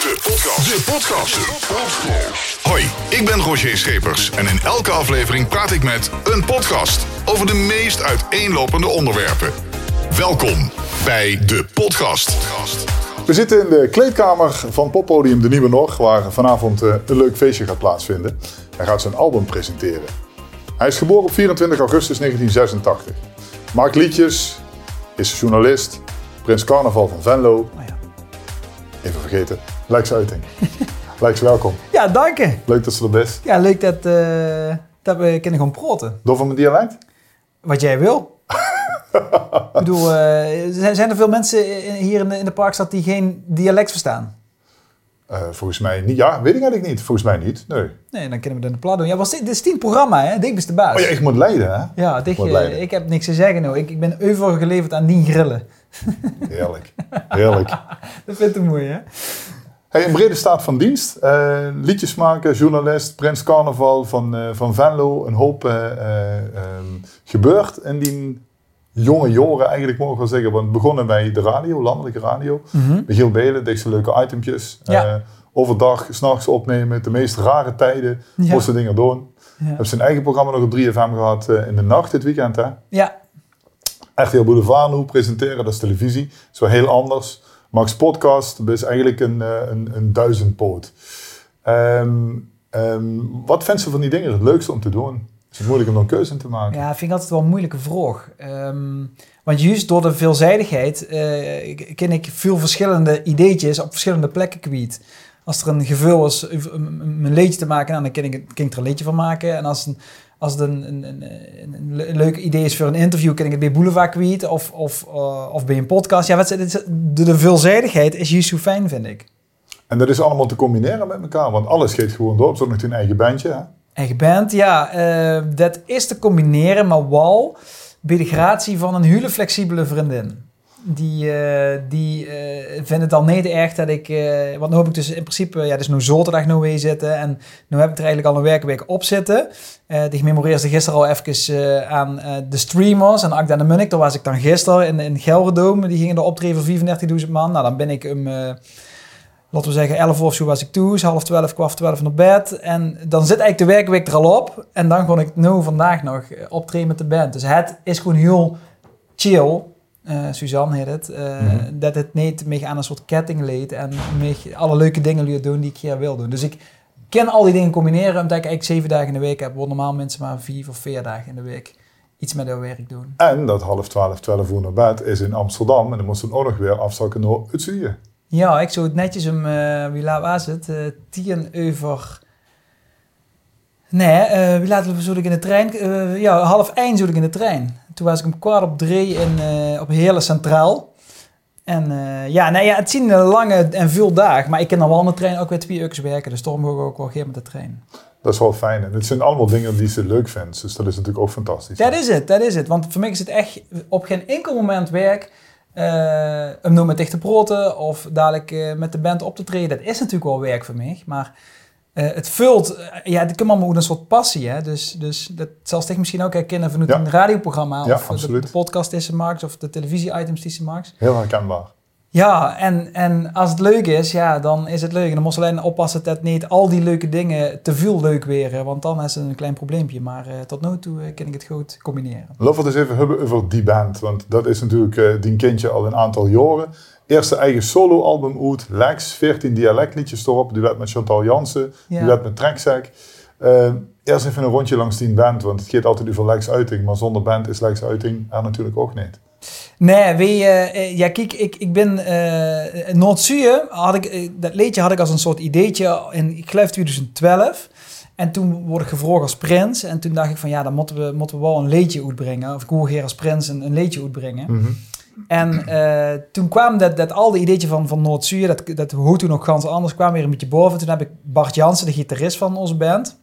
De podcast. De podcast. Hoi, ik ben Roger Schepers en in elke aflevering praat ik met een podcast over de meest uiteenlopende onderwerpen. Welkom bij de podcast. We zitten in de kleedkamer van poppodium De Nieuwe Nog, waar vanavond eh, een leuk feestje gaat plaatsvinden. Hij gaat zijn album presenteren. Hij is geboren op 24 augustus 1986. Maakt liedjes, is journalist, Prins Carnaval van Venlo. Oh ja. Even vergeten, Lex Uiting. Lex, welkom. Ja, dank je. Leuk dat ze er best. Ja, leuk dat, eh, dat we kunnen gaan proten. Door van mijn dialect? Wat jij wil. ik bedoel, eh, zijn, zijn er veel mensen in- hier in de, in de Parkstad die geen dialect verstaan? Eh, volgens mij niet. Ja, weet ik eigenlijk niet. Volgens mij niet. Nee. Nee, dan kunnen we dan de plat doen. Ja, was dit, dit is tien programma, hè? Dik is de baas. Oh ja, ik moet leiden, hè? Ja, ik heb niks te zeggen nou. Ik, ik ben euvel geleverd aan die grillen. Heerlijk. Heerlijk. Dat vind ik mooi, hè? Hey, een brede staat van dienst. Eh, liedjes maken, journalist, Prins Carnaval van, eh, van Venlo. Een hoop ehm, gebeurd in die jonge jaren, eigenlijk mogen we wel zeggen. Want begonnen bij de radio, landelijke radio. Michiel Belen deed zijn leuke itempjes. Ja. Overdag, s'nachts opnemen, de meest rare tijden. Ja. Moesten dingen doen. Ja. Heb zijn eigen programma nog op 3FM gehad eh, in de nacht dit weekend. Hè? Ja, RTL Boulevard nu presenteren, dat is televisie. Dat is wel heel anders. Max Podcast, is eigenlijk een, eh, een, een duizendpoot. Ehm, ehm, wat vindt ze van die dingen het leukste om te doen? Is het moeilijk om een keuze in te maken? Ja, vind ik altijd wel een moeilijke vraag. Ehm, want juist door de veelzijdigheid eh, ken ik veel verschillende ideetjes op verschillende plekken kwijt. Als er een gevul is om een, liedje te maken, nou, dan kan ik, ik er een liedje van maken. En als, een, als het een, een, een, een, een le- leuk idee is voor een interview, kan ik het bij Boulevard kwijt of, of, eh, of bij een podcast. Ja, wat, de, de veelzijdigheid is juist zo fijn, vind ik. En dat is allemaal te combineren met elkaar, want alles geeft gewoon door. Zo nog een eigen bandje. Hè? Eigen band, ja. eh, dat is te combineren, maar wel bij de gratie van een hele flexibele vriendin. Die, eh, die eh, vindt het al niet erg dat ik... eh, want nu heb ik dus in principe... Ja, dus nu zaterdag nou weer zitten. En nu heb ik er eigenlijk al een werkweek op zitten. Die memoreerde gisteren al even aan de streamers. En Akda de Munnik. Daar was ik dan gisteren in, in Gelredome. Die gingen er optreden voor 34.000 man. Nou, dan ben ik hem... laten we zeggen, 11 uur of zo was ik toe, half 12, kwart voor 12 naar bed. En dan zit eigenlijk de werkweek er al op. En dan kon ik nu vandaag nog optreden met de band. Dus het is gewoon heel chill. Eh, Suzanne heet het. eh, Mhm. Dat het niet meer aan een soort ketting leed. En meer alle leuke dingen leert doen die ik hier wil doen. Dus ik kan al die dingen combineren. Omdat ik eigenlijk zeven dagen in de week heb. Waar normaal mensen maar vier of vier dagen in de week iets met hun werk doen. En dat half twaalf, twaalf uur naar bed is in Amsterdam. En dan moesten we ook nog weer afzakken naar Utsuye. Ja, ik zou het netjes om, eh, wie laat was het? Eh tien over... Nee, wie laten we zo ik in de trein? Ja, half één zo ik in de trein. Toen was ik om kwart op drie in, eh, op Heerlen Centraal. En eh, ja, nee, ja, het zien een lange en veel dagen. Maar ik kan dan wel de trein ook weer twee uur werken. Dus daarom ga ik ook wel geen met de trein. Dat is wel fijn. En het zijn allemaal dingen die ze leuk vindt. Dus dat is natuurlijk ook fantastisch. Dat is het, dat is het. Want voor mij is het echt op geen enkel moment werk eh om nu met dicht te proten of dadelijk met de band op te treden. Dat is natuurlijk wel werk voor mij. Maar eh, het vult, eh, ja, het komt allemaal met een soort passie. Hè? Dus, dus dat zal zich misschien ook herkennen vanuit Ja. een radioprogramma Ja, of de, podcast die ze maakt of de televisie-items die ze maakt. Heel herkenbaar. Ja, en, en als het leuk is, ja, dan is het leuk. En dan moet je alleen oppassen dat niet al die leuke dingen te veel leuk weer. Want dan is het een klein probleempje. Maar eh, tot nu toe eh, kan ik het goed combineren. Laten we het eens even hebben over die band. Want dat is natuurlijk eh, die kindje al een aantal jaren. Eerste eigen soloalbum uit. Lex, 14 dialectliedjes erop. Die werd met Chantal Jansen. Die werd met Trekzek. Eh, eerst even een rondje langs die band. Want het gaat altijd over Lex Uiting. Maar zonder band is Lex Uiting er natuurlijk ook niet. Nee, weet je, eh, ja, kijk, ik, ik ben eh Noord-Zuur, had ik, eh, dat liedje had ik als een soort ideetje in, ik geloof 2012. En toen word ik gevraagd als prins. En toen dacht ik van, ja, dan moeten we, moeten we wel een liedje uitbrengen. Of ik wil hier als prins een, een liedje uitbrengen. Mhm. En eh, toen kwam dat, dat al die ideetje van, van Noord-Zuur, dat, dat hoe toen nog ganz anders, kwam weer een beetje boven. Toen heb ik Bart Jansen, de gitarist van onze band,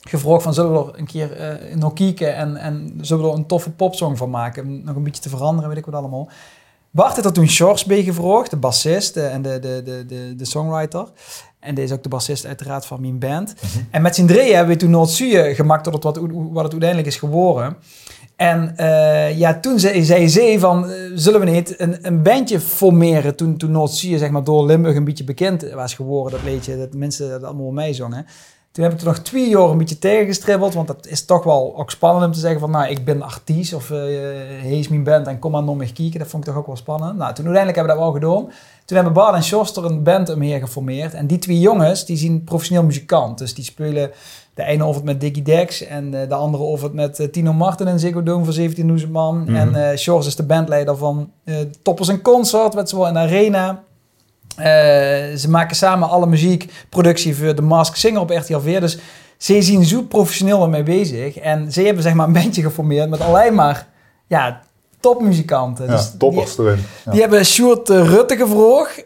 gevraagd van, zullen we er een keer eh nog kijken en, en zullen we er een toffe popsong van maken? Nog een beetje te veranderen, weet ik wat allemaal. Bart heeft er toen Sjors bij gevraagd, de bassist eh, en de, de, de, de, de songwriter. En deze is ook de bassist uiteraard van mijn band. En met z'n drieën hebben we toen Noord-Zuur gemaakt tot het wat, wat het uiteindelijk is geworden. En uh, ja, toen zei, zei ze van, uh, zullen we niet een, een bandje formeren? Toen, toen Noord-Zuur zeg maar door Limburg een beetje bekend was geworden, dat weet je, dat mensen dat allemaal mij zongen. Toen heb ik er nog twee jaar een beetje tegengestribbeld, want dat is toch wel ook spannend om te zeggen van, nou, ik ben artiest of uh, hij is mijn band en kom maar nog mee kijken. Dat vond ik toch ook wel spannend. Nou, toen uiteindelijk hebben we dat wel gedaan. Toen hebben Bart en Schoster een band omheen geformeerd. En die twee jongens, die zien professioneel muzikant. Dus die spelen de ene of het met Dickie Dex en de andere of het met Tino Martin en Ziggo Dome voor 17.000 man. Mm -hmm. En uh, Shores is de bandleider van uh, Toppers en Concert, wat ze wel in arena. Uh, ze maken samen alle muziekproductie voor de Mask Singer op RTL 4. Dus ze zien zo professioneel ermee bezig. En ze hebben zeg maar een bandje geformeerd met alleen maar ja, topmuzikanten. Ja, dus toppers die, erin. Ja. Die hebben Sjoerd Rutte gevraagd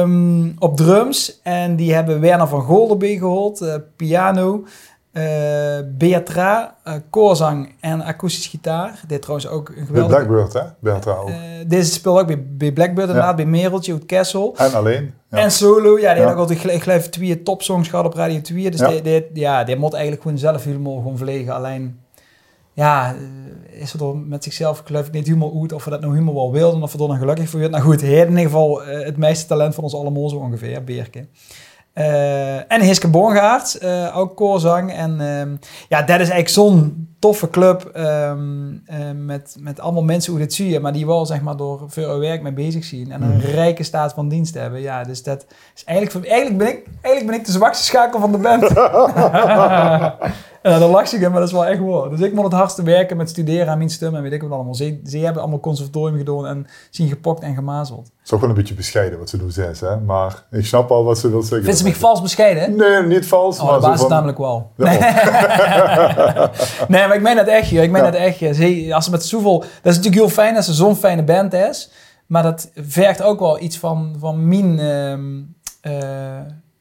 um, op drums. En die hebben Werner van Goldenbeek gehoord, uh, piano. Uh, Beatra, uh, koorzang en akoestisch gitaar. Dit trouwens ook een geweldige... Bij Blackbird, hè? Beatra ook. Uh, deze speelt ook bij, bij Blackbird inderdaad, ja. bij Mereltje, uit Kessel. En alleen. Ja. En solo, ja, die ja. had ook altijd, ik geloof, twee topsongs gehad op Radio 2. Dus ja. Die, die, ja, die moet eigenlijk gewoon zelf helemaal gewoon vliegen. Alleen, ja, is er door met zichzelf, geloof ik, niet helemaal uit of we dat nou helemaal wel wilden of we er dan gelukkig voor werden. Nou goed, hij in ieder geval het meeste talent van ons allemaal zo ongeveer, Beerke. Uh, en Hiske Bongaard, uh, ook koorzang. En uh, ja, dat is eigenlijk zo'n toffe club um, met, met allemaal mensen hoe dit zie je, maar die wel zeg maar door veel werk mee bezig zien en een mm. rijke staat van dienst hebben. Ja, dus dat is eigenlijk, eigenlijk, ben, ik, eigenlijk ben ik de zwakste schakel van de band. Ja, dat lach ik, maar dat is wel echt waar. Dus ik moet het hardste werken met studeren aan mijn stem en weet ik wat allemaal. Ze, ze hebben allemaal conservatorium gedaan en zien gepokt en gemazeld. Het is ook wel een beetje bescheiden wat ze doen, zes, hè? Maar ik snap al wat ze wil zeggen. Vindt ze mij vals bescheiden? Nee, niet vals. Oh, maar baas van... namelijk wel. Ja. Nee. nee, maar ik meen dat echt, joh. Ik meen ja. dat echt. Ze, als ze met zoveel... Dat is natuurlijk heel fijn als ze zo'n fijne band is. Maar dat vergt ook wel iets van, van mijn um, uh,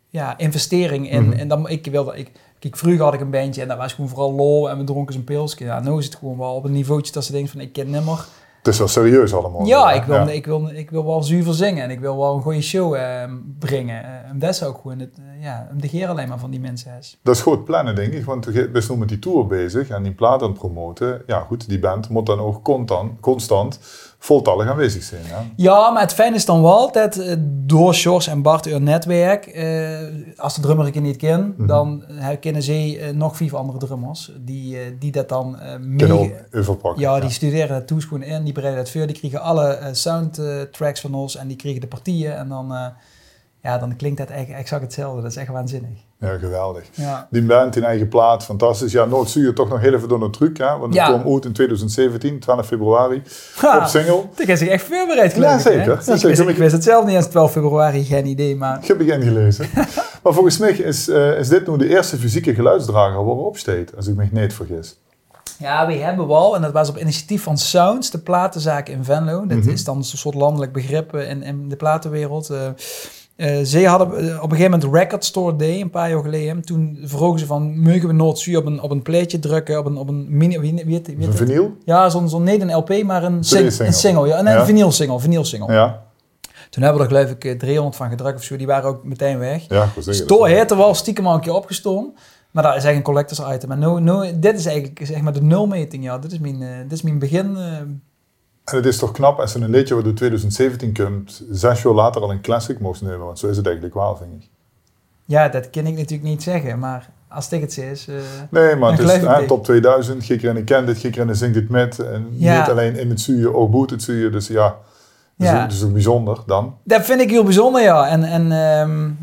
ja, investering in. Mm -hmm. En dan, ik wilde... Ik, Kijk, vroeger had ik een bandje en dat was gewoon vooral lol en we dronken een pilsje. Ja, nu is het gewoon wel op een niveautje dat ze denken van ik ken nimmer. Het is wel serieus allemaal. Ja, ik wil, ja. Ik, wil, ik wil wel zuiver zingen en ik wil wel een goede show eh, brengen. En dat is ook gewoon het, uh, ja, de geer alleen maar van die mensen is. Dat is goed plannen, denk ik, want we zijn met die tour bezig en die plaat aan het promoten. Ja, goed, die band moet dan ook constant, constant voltallig aanwezig zijn. Ja? ja, maar het fijn is dan wel dat uh, door Sjors en Bart hun netwerk, uh, als de drummer ik niet ken, mm -hmm. dan kennen ze uh, nog vier andere drummers die, die dat dan mee... overpakken. Ja, die ja. studeren dat toes gewoon in, die bereiden dat voor, die krijgen alle soundtracks van ons en die krijgen de partieën en dan, ja, dan klinkt dat eigenlijk exact hetzelfde. Dat is echt waanzinnig. Ja, geweldig. Ja. Die band in eigen plaat, fantastisch. Ja, Noord-Zuur toch nog heel even door een truc, hè? want het ja. kwam uit in 2017, 12 februari, ha, op single. Ik heb zich echt voorbereid Ja, zeker. Ja, zeker. Ik, wist, ik wist het zelf niet eens 12 februari, geen idee, maar... Ik heb het gelezen. maar volgens mij is, uh, is dit nu de eerste fysieke geluidsdrager waar op steekt, als ik me niet vergis. Ja, we hebben wel, en dat was op initiatief van Sounds, de platenzaak in Venlo. Dat mm -hmm. is dan een soort landelijk begrip in, in de platenwereld. Uh, uh, ze hadden op een gegeven moment Record Store Day, een paar jaar geleden. Toen vroegen ze van, mogen we Noord-Zuur op een, op een pleetje drukken, op een, op een mini... Wie, wie, een vinyl? Ja, zo'n zo, niet een LP, maar een, sing, single. een single. Ja, een ja. vinyl single, vinyl single. Ja. Toen hebben we er geloof ik 300 van gedrukt of zo. Die waren ook meteen weg. Ja, goed zeggen. Store heeft er wel stiekem al een keer opgestoomd. Maar dat is eigenlijk een collectors item. Maar no, no, dit is eigenlijk zeg maar de nulmeting. Ja. Dit, is mijn, uh, dit is mijn begin... Uh, en het is toch knap als een liedje wat door 2017 komt, zes jaar later al een classic mocht nemen. Want zo is het eigenlijk wel, vind ik. Ja, dat kan ik natuurlijk niet zeggen, maar als het het is. Uh, nee, maar het is hè, top 2000. Gikker kent dit, Gikker zingt dit met. En ja. niet alleen in het zuur, ook boet het zuur. Dus ja, dat ja. is, ook bijzonder dan. Dat vind ik heel bijzonder, ja. En, en um,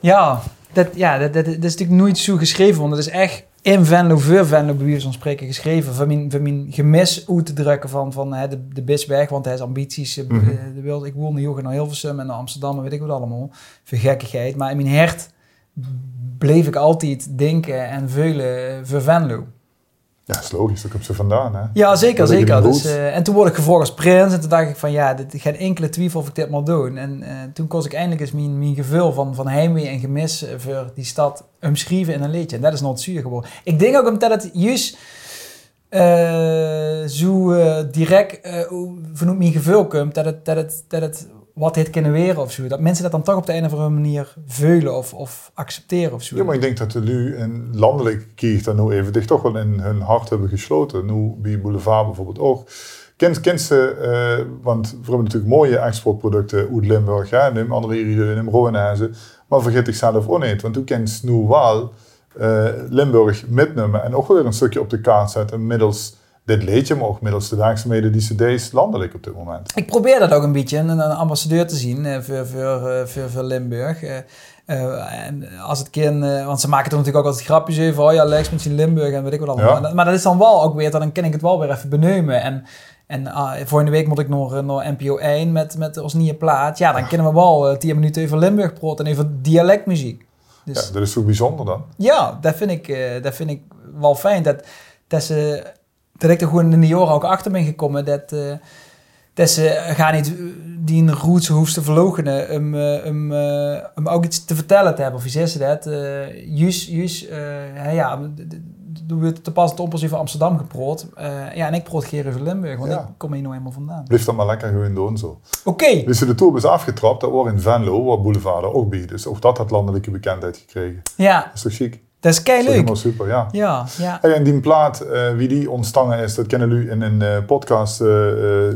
ja, dat, ja dat, dat, dat, is natuurlijk nooit zo geschreven, want het is echt in Venlo, voor Venlo, bij wie van spreken, geschreven. Van mijn, van mijn gemis uit te drukken van, van hè, de, de Bisweg, want hij is ambities. Mm -hmm. de wilde, ik woonde heel naar Hilversum en naar Amsterdam en weet ik wat allemaal. Voor gekkigheid. Maar in mijn hart bleef ik altijd denken en veulen voor Venlo. Ja, dat is logisch, dat komt ze vandaan. Hè? Ja, zeker, zeker. Dus, uh, en toen word ik gevolgd als prins en toen dacht ik van ja, dit, geen enkele twijfel of ik dit maar doen. En uh, toen koos ik eindelijk eens mijn, mijn gevoel van, van heimwee en gemis voor die stad omschrijven in een liedje. En dat is nooit zuur geworden. Ik denk ook omdat het juist uh, zo direct vanuit mijn gevoel komt, dat het, dat het, dat het wat dit kunnen weren of zo. Dat mensen dat dan toch op de een of andere manier veulen of, of accepteren of zo. Ja, maar ik denk dat we nu in landelijk kiegt nu even dicht toch wel in hun hart hebben gesloten. Nu bij Boulevard bijvoorbeeld ook. Kent, kent ze, eh, want we hebben natuurlijk mooie exportproducten uit Limburg, hè, neem andere hier in Roenezen. Maar vergeet ik zelf niet, want toen kent nu wel eh, Limburg metnemen en ook weer een stukje op de kaart zetten middels dit leedje, maar ook middels de werkzaamheden die ze deed landelijk op dit moment. Ik probeer dat ook een beetje, een, een ambassadeur te zien eh, voor, voor, eh, voor, voor Limburg. Eh, en als het kind, want ze maken er natuurlijk ook altijd grapjes over, oh ja, Lex in Limburg en weet ik wat allemaal. Ja. Maar, maar dat is dan wel ook weer, dan kan ik het wel weer even benoemen. En, en ah, volgende week moet ik nog naar NPO 1 met, met ons nieuwe plaat. Ja, dan kunnen we wel eh, 10 minuten over Limburg praten en over dialectmuziek. Dus Ja, dat is toch bijzonder dan? ja, dat vind ik, dat vind ik wel fijn. Dat, dat, ze, dat ik er gewoon in de jaren ook achter ben gekomen. Dat, eh, dat ze gaan niet die een roots hoeft te verloochenen. Om, eh, om, eh, om ook iets te vertellen te hebben. Of zeg ze dat? juist, juist ja, doen we het te pas het oppas over Amsterdam geproot. Ja, en ik proot over Limburg, want Ja. ik kom hier nou eenmaal vandaan. Blijf dat maar lekker gewoon doen zo. Oké, Dus de tour is afgetrapt, dat was in Venlo, waar Boulevard ook bij. Dus ook dat had landelijke bekendheid gekregen. ja, Dat is toch chic? Dat is kei leuk. helemaal super, ja. Ja, ja. Hey, en die plaat, eh, wie die ontstangen is, dat kennen jullie in een eh, podcast eh,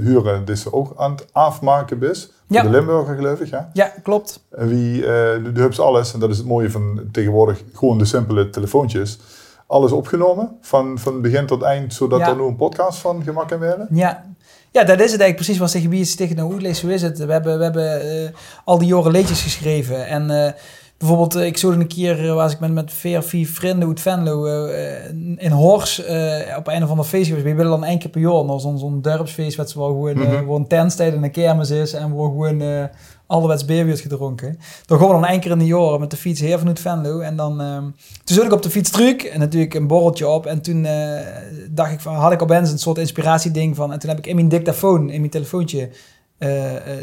huren. Die ze ook aan het afmaken is. Voor Ja. de Limburger, geloof ik. Ja? ja, klopt. En wie, eh de, Hubs alles, en dat is het mooie van tegenwoordig gewoon de simpele telefoontjes. Alles opgenomen, van, van begin tot eind, zodat Ja. er nu een podcast van gemaakt kan worden. Ja. ja, dat is het eigenlijk precies wat zeggen wie is tegen hoe lees, hoe is het. We hebben, we hebben al die jaren liedjes geschreven en bijvoorbeeld eh, ik zo een keer eh, was ik met, met vier, vier vrienden uit Venlo eh, in Hors op een of ander feestje geweest. We willen dan één keer per jaar naar zo'n zo'n dorpsfeest wat wel gewoon, waar een tentstijd en een kermis is en waar gewoon eh allerwets gedronken. Dan gaan we dan één keer in de jaren met de fiets heel vanuit Venlo en dan toen zat ik op de fiets terug en natuurlijk een borreltje op. En toen dacht ik van, had ik op eens een soort inspiratieding van. En toen heb ik in mijn dictafoon, in mijn telefoontje,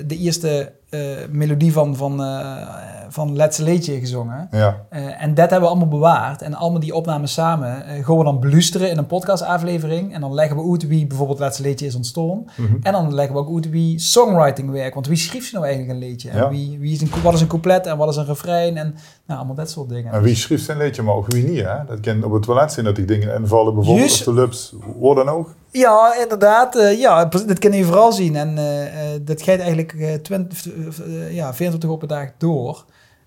de eerste eh, melodie van, van, eh van Let's Leedje gezongen. Ja, Eh, en dat hebben we allemaal bewaard. En allemaal die opnames samen eh, gaan we dan beluisteren in een podcastaflevering. En dan leggen we uit wie bijvoorbeeld Let's Leedje is ontstaan. Mhm. En dan leggen we ook uit wie songwriting werkt. Want wie schreef ze nou eigenlijk een liedje? En Ja. wie, wie is een, wat is een couplet en wat is een refrein? En nou, allemaal dat soort dingen. en wie schreef zijn liedje, maar ook wie niet. Hè? Dat kan op het toilet zijn dat die dingen invallen, bijvoorbeeld Juist. op de. Waar dan ook. Ja, inderdaad. eh, ja, dat kun je vooral zien. En eh, dat gaat eigenlijk eh 20, eh, ja, 24 op een dag door.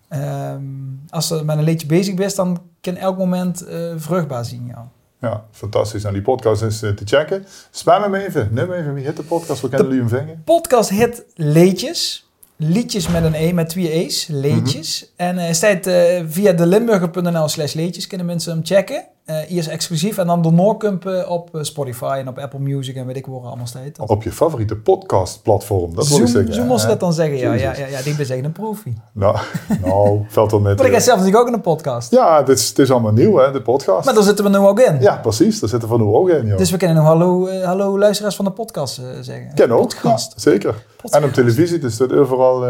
Ehm, als je met een liedje bezig bent, dan kan elk moment vruchtbaar zien. Ja. Ja, fantastisch. Nou, die podcast is te checken. Spam hem even. Neem even. Wie hit de podcast? Waar kunnen jullie hem vingen? Podcast heet Leedjes. Liedjes met een E, met twee E's. Leedjes. En eh staat eh, via de limburger.nl slash leedjes kunnen mensen hem checken. Hier is exclusief. En dan de Noorkumpen op eh, Spotify en op Apple Music en weet ik waar allemaal staat. Op je favoriete podcastplatform. Dat wil ik zeggen. zo moest je dat dan zeggen. Ja, ja, ja, ja, ik ben zeggen een proefie. Nou, nou valt wel met. Maar ik heb zelf natuurlijk ook in een podcast. Ja, het is, het is allemaal nieuw, hè, de podcast. Maar daar zitten we nu ook in. Ja, precies. Daar zitten we nu ook in. joh. Dus we kunnen nog hallo, eh, hallo luisteraars van de podcast zeggen. Ken ook. Podcast. Ja, zeker. Podcast. En op televisie dus dat overal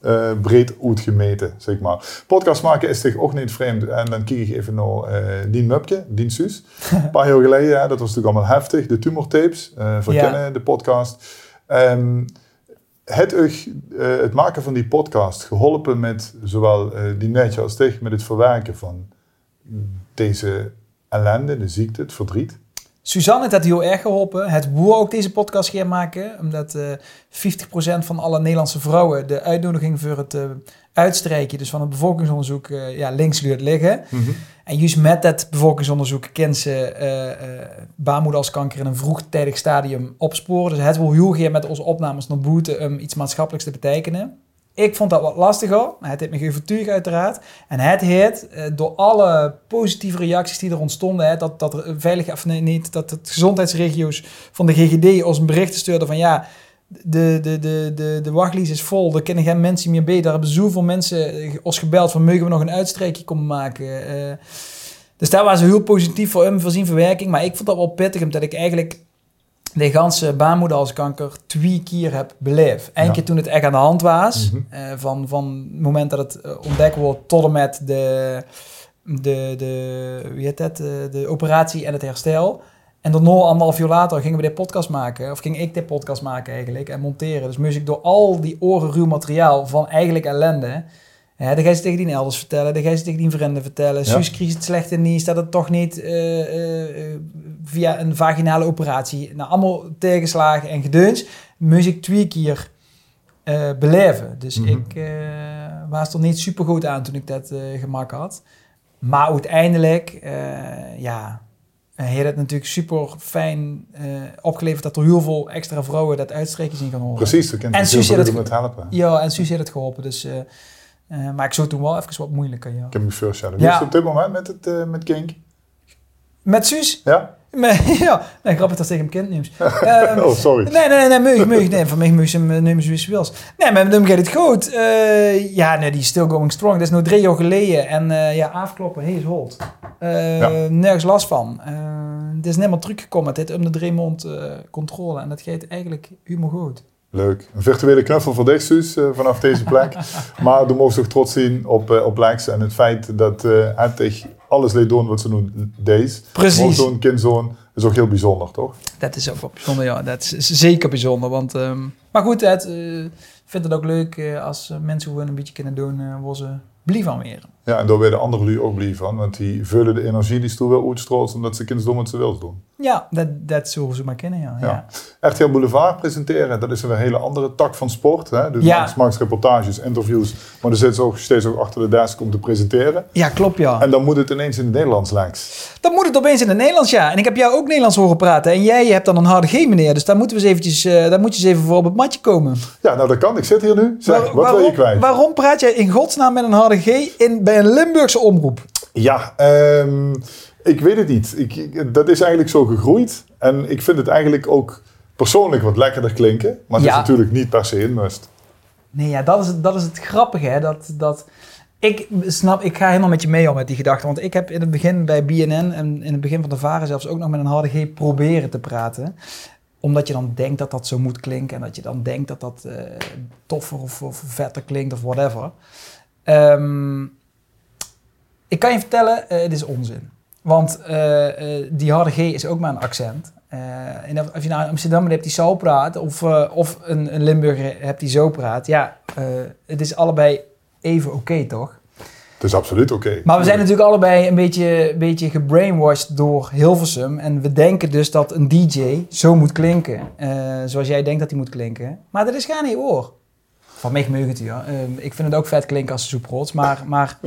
eh, breed uitgemeten, zeg maar. Podcast maken is toch ook niet vreemd. En dan kijk ik even naar eh Dien Mupke, Dien Suus. Een paar jaar geleden, dat was natuurlijk allemaal heftig. De tumortapes, eh voor Ja. kennen de podcast. Ehm, het, eh, het maken van die podcast geholpen met zowel die netje als tegen met het verwerken van deze ellende, de ziekte, het verdriet. Suzanne heeft dat heel erg geholpen. Het woe ook deze podcast gaan maken. Omdat eh 50% van alle Nederlandse vrouwen de uitnodiging voor het eh, uitstrijken, dus van het bevolkingsonderzoek, eh, ja, links leert liggen. En juist met dat bevolkingsonderzoek kent ze eh eh, baarmoederhalskanker in een vroegtijdig stadium opsporen. Dus het wil heel graag met onze opnames naar boete om iets maatschappelijks te betekenen. Ik vond dat wat lastiger. maar Het heeft me overtuigd uiteraard. En het heet, eh, door alle positieve reacties die er ontstonden, dat, dat er veilig, of niet, dat het gezondheidsregio's van de GGD ons een bericht stuurden van ja, de, de, de, de, de wachtlijst is vol, er kunnen geen mensen meer bij. Daar hebben zoveel mensen eh, ons gebeld van mogen we nog een uitstrijkje komen maken. Eh, dus daar waren ze heel positief voor hem, voorzien verwerking. Maar ik vond dat wel pittig, omdat ik eigenlijk de ganse baarmoederhalskanker twee keer heb beleefd. Eén Ja. keer toen het echt aan de hand was, Mhm. eh, van, van het moment dat het eh, ontdekt wordt tot en met de, de, de, wie heet dat, Eh, de operatie en het herstel. En dan nog anderhalf uur later gingen we dit podcast maken. Of ging ik dit podcast maken eigenlijk. En monteren. Dus moest ik door al die oren ruw materiaal van eigenlijk ellende. Hè, dan ga je ze tegen die elders vertellen. Dan ga je ze tegen die vrienden vertellen. Ja. Suus kreeg het slechte nieuws. Dat het toch niet eh, eh, via een vaginale operatie. Nou, allemaal tegenslagen en gedeuns. Ik twee keer eh, beleven. Dus Mhm. ik was er niet super goed aan toen ik dat gemak had. Maar uiteindelijk, ja, hij heeft het natuurlijk super fijn opgeleverd dat er heel veel extra vrouwen dat uitstrekjes in gaan horen. Precies, daar kan En Suus heeft het helpen. Ja, en Suus heeft het geholpen. Dus, eh, maar ik zou toen wel even wat moeilijker. Ja. Ik heb me voorstellen. Ja. Is op dit moment met, het, eh, met Kink? Met Suus? Ja? Nee, ja, nee, grappig dat tegen hem kindnieuws. Ehm, oh, sorry. Nee, nee, nee, meug, meug. Nee, van mij eh, nemen zoals je wils. Nee, maar met hem gaat het goed. Eh, ja, nee, die is still going strong. Dat is nu drie jaar geleden. En ja, afkloppen, hij is hold. Ja. Nergens last van. Het is helemaal teruggekomen. Het heeft om de drie eh, controle. En dat gaat eigenlijk helemaal goed. Leuk. Een virtuele knuffel voor dich, Suus, eh, vanaf deze plek. maar du mogen toch trots zien op, eh, op Lex en het feit dat echt alles leed doen wat ze doen deze. Precies. Zo'n kindzoon is ook heel bijzonder, toch? Dat is ook wel bijzonder, ja. Dat is is zeker bijzonder. Want, ehm, maar goed, het, eh, ik vind het ook leuk als mensen gewoon een beetje kunnen doen waar ze blij van weer. Ja, en daar werden andere lui ook blij van, want die vullen de energie die ze toe wel uitstraalt, omdat ze kinderen doen wat ze willen doen. Ja, dat, dat zullen ze maar kennen, ja. Ja. ja. RTL Boulevard presenteren, dat is een hele andere tak van sport. Hè? Dus Ja. Maakt reportages, interviews, maar dan zit ze ook steeds ook achter de desk om te presenteren. Ja, klopt, ja. En dan moet het ineens in het Nederlands langs. Dan moet het opeens in het Nederlands, ja. En ik heb jou ook Nederlands horen praten. En jij hebt dan een harde G, meneer. Dus daar moeten we eens eventjes, eh, daar moet je eens even voor op het matje komen. Ja, nou dat kan. Ik zit hier nu. Zeg, Waar- wat waarom, wil je kwijt? Waarom praat jij in godsnaam met een harde G in, bij een Limburgse omroep? Ja, ehm, ik weet het niet. Ik, dat is eigenlijk zo gegroeid. En ik vind het eigenlijk ook persoonlijk wat lekkerder klinken. Maar het Ja. is natuurlijk niet per se een must. Nee, ja, dat is, het- dat is het grappige, hè. Dat, dat, ik snap, ik ga helemaal met je mee al met die gedachte. Want ik heb in het begin bij BNN en in het begin van de Varen zelfs ook nog met een harde G proberen te praten. Omdat je dan denkt dat dat zo moet klinken. En dat je dan denkt dat dat eh, toffer of, of vetter klinkt of whatever. Ehm, ik kan je vertellen, eh, het is onzin. Want eh, eh, die harde G is ook maar een accent. Eh, en of- als je nou in Amsterdam hebt die zo praat, of, eh, of een, een Limburger hebt die zo praat, ja, eh, het is allebei even oké, toch? Het is absoluut oké. Maar we zijn natuurlijk allebei een beetje, een beetje gebrainwashed door Hilversum. En we denken dus dat een DJ zo moet klinken. eh, zoals jij denkt dat hij moet klinken. Maar dat is niet hoor. Van mij het ja. Ik vind het ook vet klinken als soeprots. Maar, maar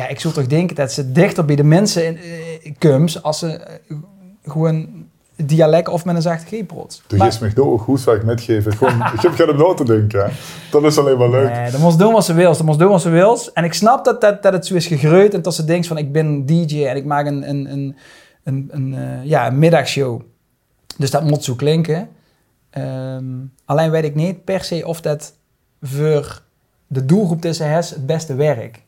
ja, ik zou toch denken dat ze dichter bij de mensen in kums als ze eh, gewoon dialect of met een zachte G-prots. Du Maar- geeft me ook goed wat ik metgeven. Gewoon, ik heb geen noten te denken. hè. Dat is alleen maar leuk. Nee, dat moest doen wat ze wil. Dat moest doen wat ze wil. En ik snap dat, dat, dat het zo is gegroeid. En dat ze denkt van ik ben DJ en ik maak een, een, een, een, een, eh, ja, een middagshow. Dus dat moet zo klinken. Ehm, alleen weet ik niet per se of dat voor de doelgroep tussen het beste werkt.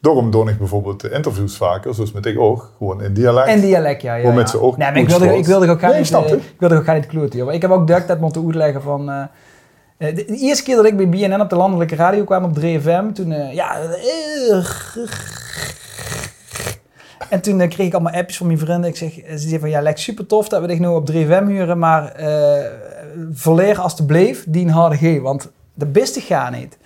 Daarom doe ik bijvoorbeeld de interviews vaker, zoals met ik ook, gewoon in dialect. En dialect, ja. ja, ja. mensen ook Nee, maar ik wilde, ik wilde ook gaan Nee, niet, eh, ik. ik wilde ook gaan niet kloten, joh. Maar Ik heb ook duck dat moeten uitleggen van... eh, de, de eerste keer dat ik bij BNN op de landelijke radio kwam op 3FM, toen, eh, ja... en toen kreeg ik allemaal appjes van mijn vrienden. Ik zeg, ze zeiden van, ja, lijkt super tof dat we dich nu op 3FM huren, maar verleer alstublieft die een harde G, want de beste gaat niet.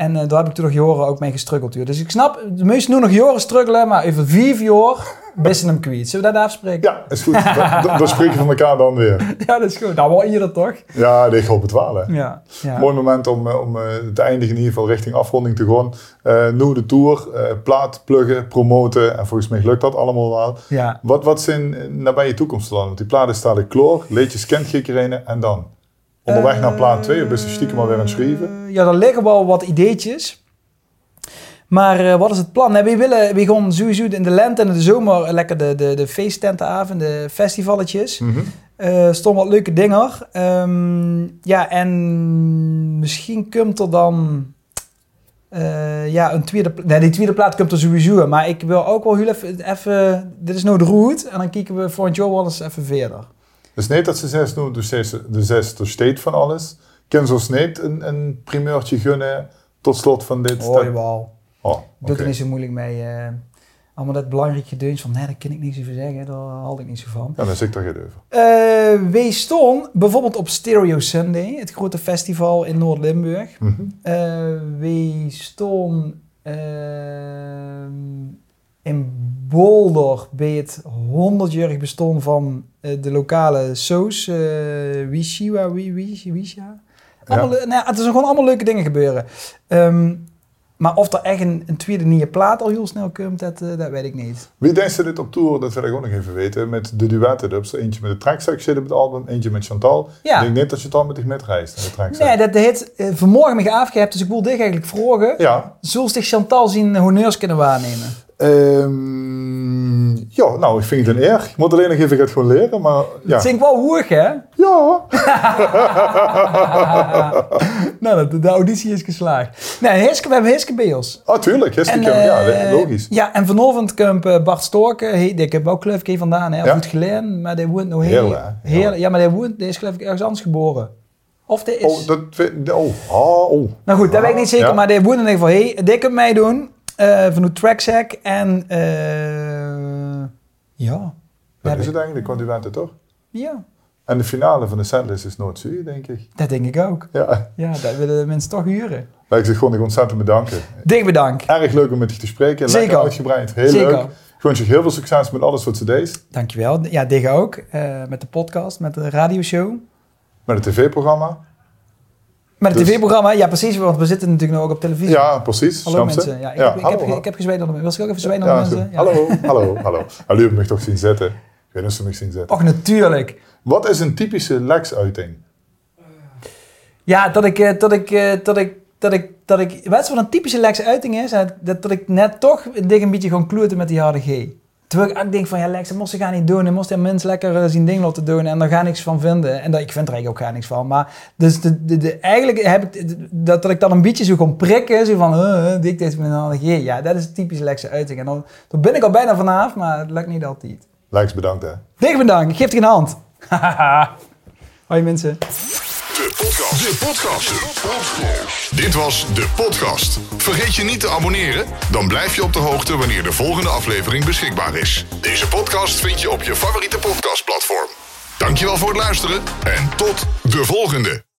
En eh, daar heb ik toen nog jaren ook mee gestruggeld. joh. Dus ik snap, de meesten nu nog jaren struggelen, maar over vijf jaar best hem kwijt. Zullen we dat afspreken? Ja, is goed. Dan, dan- dan spreken we van elkaar dan weer. Ja, dat is goed. Nou, wel je dat toch? Ja, ik hoop het wel. Hè. Ja. ja. Mooi moment om, eh, om eh, te eindigen in ieder geval richting afronding te gaan. Eh nu de tour, eh, plaat pluggen, promoten. En volgens mij lukt dat allemaal wel. ja. Wat, wat zijn eh, nabije toekomstplannen? Want die platen staan klaar. Leedjes kent Gikkerene en dan? Onderweg naar plaat 2 of is je stiekem alweer aan het schrijven? Eh, Ja, er liggen wel wat ideetjes. Maar eh, wat is het plan? Nee, we willen we gaan sowieso in de lente en in de zomer lekker de, de, de festivalletjes. Mhm. Eh stond wat leuke dingen. Ehm, ja, en misschien komt er dan eh, ja, een tweede... Nee, die tweede plaat komt er sowieso. Maar ik wil ook wel heel even... even dit is nou de route. En dan kijken we volgend jaar wel eens even verder. Dus niet dat ze zes doen, dus steeds de zes er steeds van alles. Kan ze ons niet een, een primeurtje gunnen tot slot van dit? Oh, Dat- jawel. Oh, Doe oké. er niet zo moeilijk mee. eh. allemaal dat belangrijk gedeuns van, nee, daar kan ik niks over zeggen, daar haal ik niet zo van. Ja, dan zit ik daar geen over. Eh wees bijvoorbeeld op Stereo Sunday, het grote festival in Noord-Limburg. Wees toen ehm, in Boulder bij het 100-jarig bestaan van eh, de lokale soos, eh Wishiwa, Wi- Wi- Wisha. Allemaal, le- nou ja, het is gewoon allemaal leuke dingen gebeuren. Ehm, maar of er echt een, een tweede nieuwe plaat al heel snel komt, dat, eh, dat weet ik niet. Wie denkt ze dit op tour? Dat wil ik ook nog even weten. Met de duetten. Er eentje met de tracksack zitten op het album. Eentje met Chantal. Ja. Ik denk niet dat Chantal met zich metreist. De. Nee, dat heeft eh, vanmorgen me afgehebt, dus ik wil dit eigenlijk vragen. Ja. Zullen zich Chantal zien honneurs kunnen waarnemen? Ehm, ja, nou, ik vind het een eer. Ik moet alleen nog even het gewoon leren. Maar ja. Het wel hoog, hè? Ja. nou, de, de auditie is geslaagd. Nee, Hiske, we hebben Hiske bij ons. Oh, tuurlijk. En, ja, eh, logisch. Ja, en vanavond komt eh, Bart Storken. Hey, ik heb ook geloof ik vandaan, hè? Ja. Goed geleden, maar die woont nog heel... Heerlijk. Ja, maar die woont, die is geloof ik ergens anders geboren. Of die is... Oh, dat... Oh, oh, oh. Nou goed, dat weet ik niet zeker, Ja. maar die woont in ieder geval. Hey, die kunt meedoen eh van de tracksack en... eh ja. Dat is het eigenlijk, went het toch? Ja, En de finale van de setlist is Noord-Zuid, denk ik. dat denk ik ook. Ja. Ja, dat willen de mensen toch huren. Maar ik zeg gewoon ik ontzettend bedanken. Dik bedankt. Erg leuk om met je te spreken. Zeker. Lekker uitgebreid. Heel Zeker. leuk. Ik wens je heel veel succes met alles wat ze deed. Dankjewel. Ja, Dig ook. eh, met de podcast, met de radioshow. Met het tv-programma. Met het Dus- tv-programma. Ja, precies. Want we zitten natuurlijk nog ook op televisie. Ja, precies. Hallo mensen. Ja, ik, heb, ik, heb, hallo. ik heb gezweet de Wil je ook even zweten Ja, mensen? goed. Hallo, hallo, hallo. U hebt me toch zien zitten. Ik weet niet of ze me zien zitten. Och, natuurlijk. Wat is een typische Lex-uiting? Ja, dat ik, eh, dat ik, eh, dat ik, dat ik, dat ik, weet je wat een typische Lex uiting is? Dat, dat, dat ik net toch een ding een beetje gewoon kloeten met die harde G. Terwijl ik ook denk van, ja Lex, dat moest je gaan niet doen. En moest die mens lekker eh, zijn ding laten doen en daar ga niks van vinden. En dat, ik vind er eigenlijk ook ga niks van. Maar dus de, de, de, eigenlijk heb ik, dat, dat ik dan een beetje zo gewoon prikken. Zo van, uh, dik dit met een. Ja, dat is een typische Lex uiting. En dan, dan ben ik al bijna vanaf, maar het lukt niet altijd. Lex, bedankt hè. Dik bedankt, ik geef je een hand. Hoi mensen. De podcast. Podcast. Podcast. Dit was de podcast. Vergeet je niet te abonneren, dan blijf je op de hoogte wanneer de volgende aflevering beschikbaar is. Deze podcast vind je op je favoriete podcastplatform. Dankjewel voor het luisteren en tot de volgende.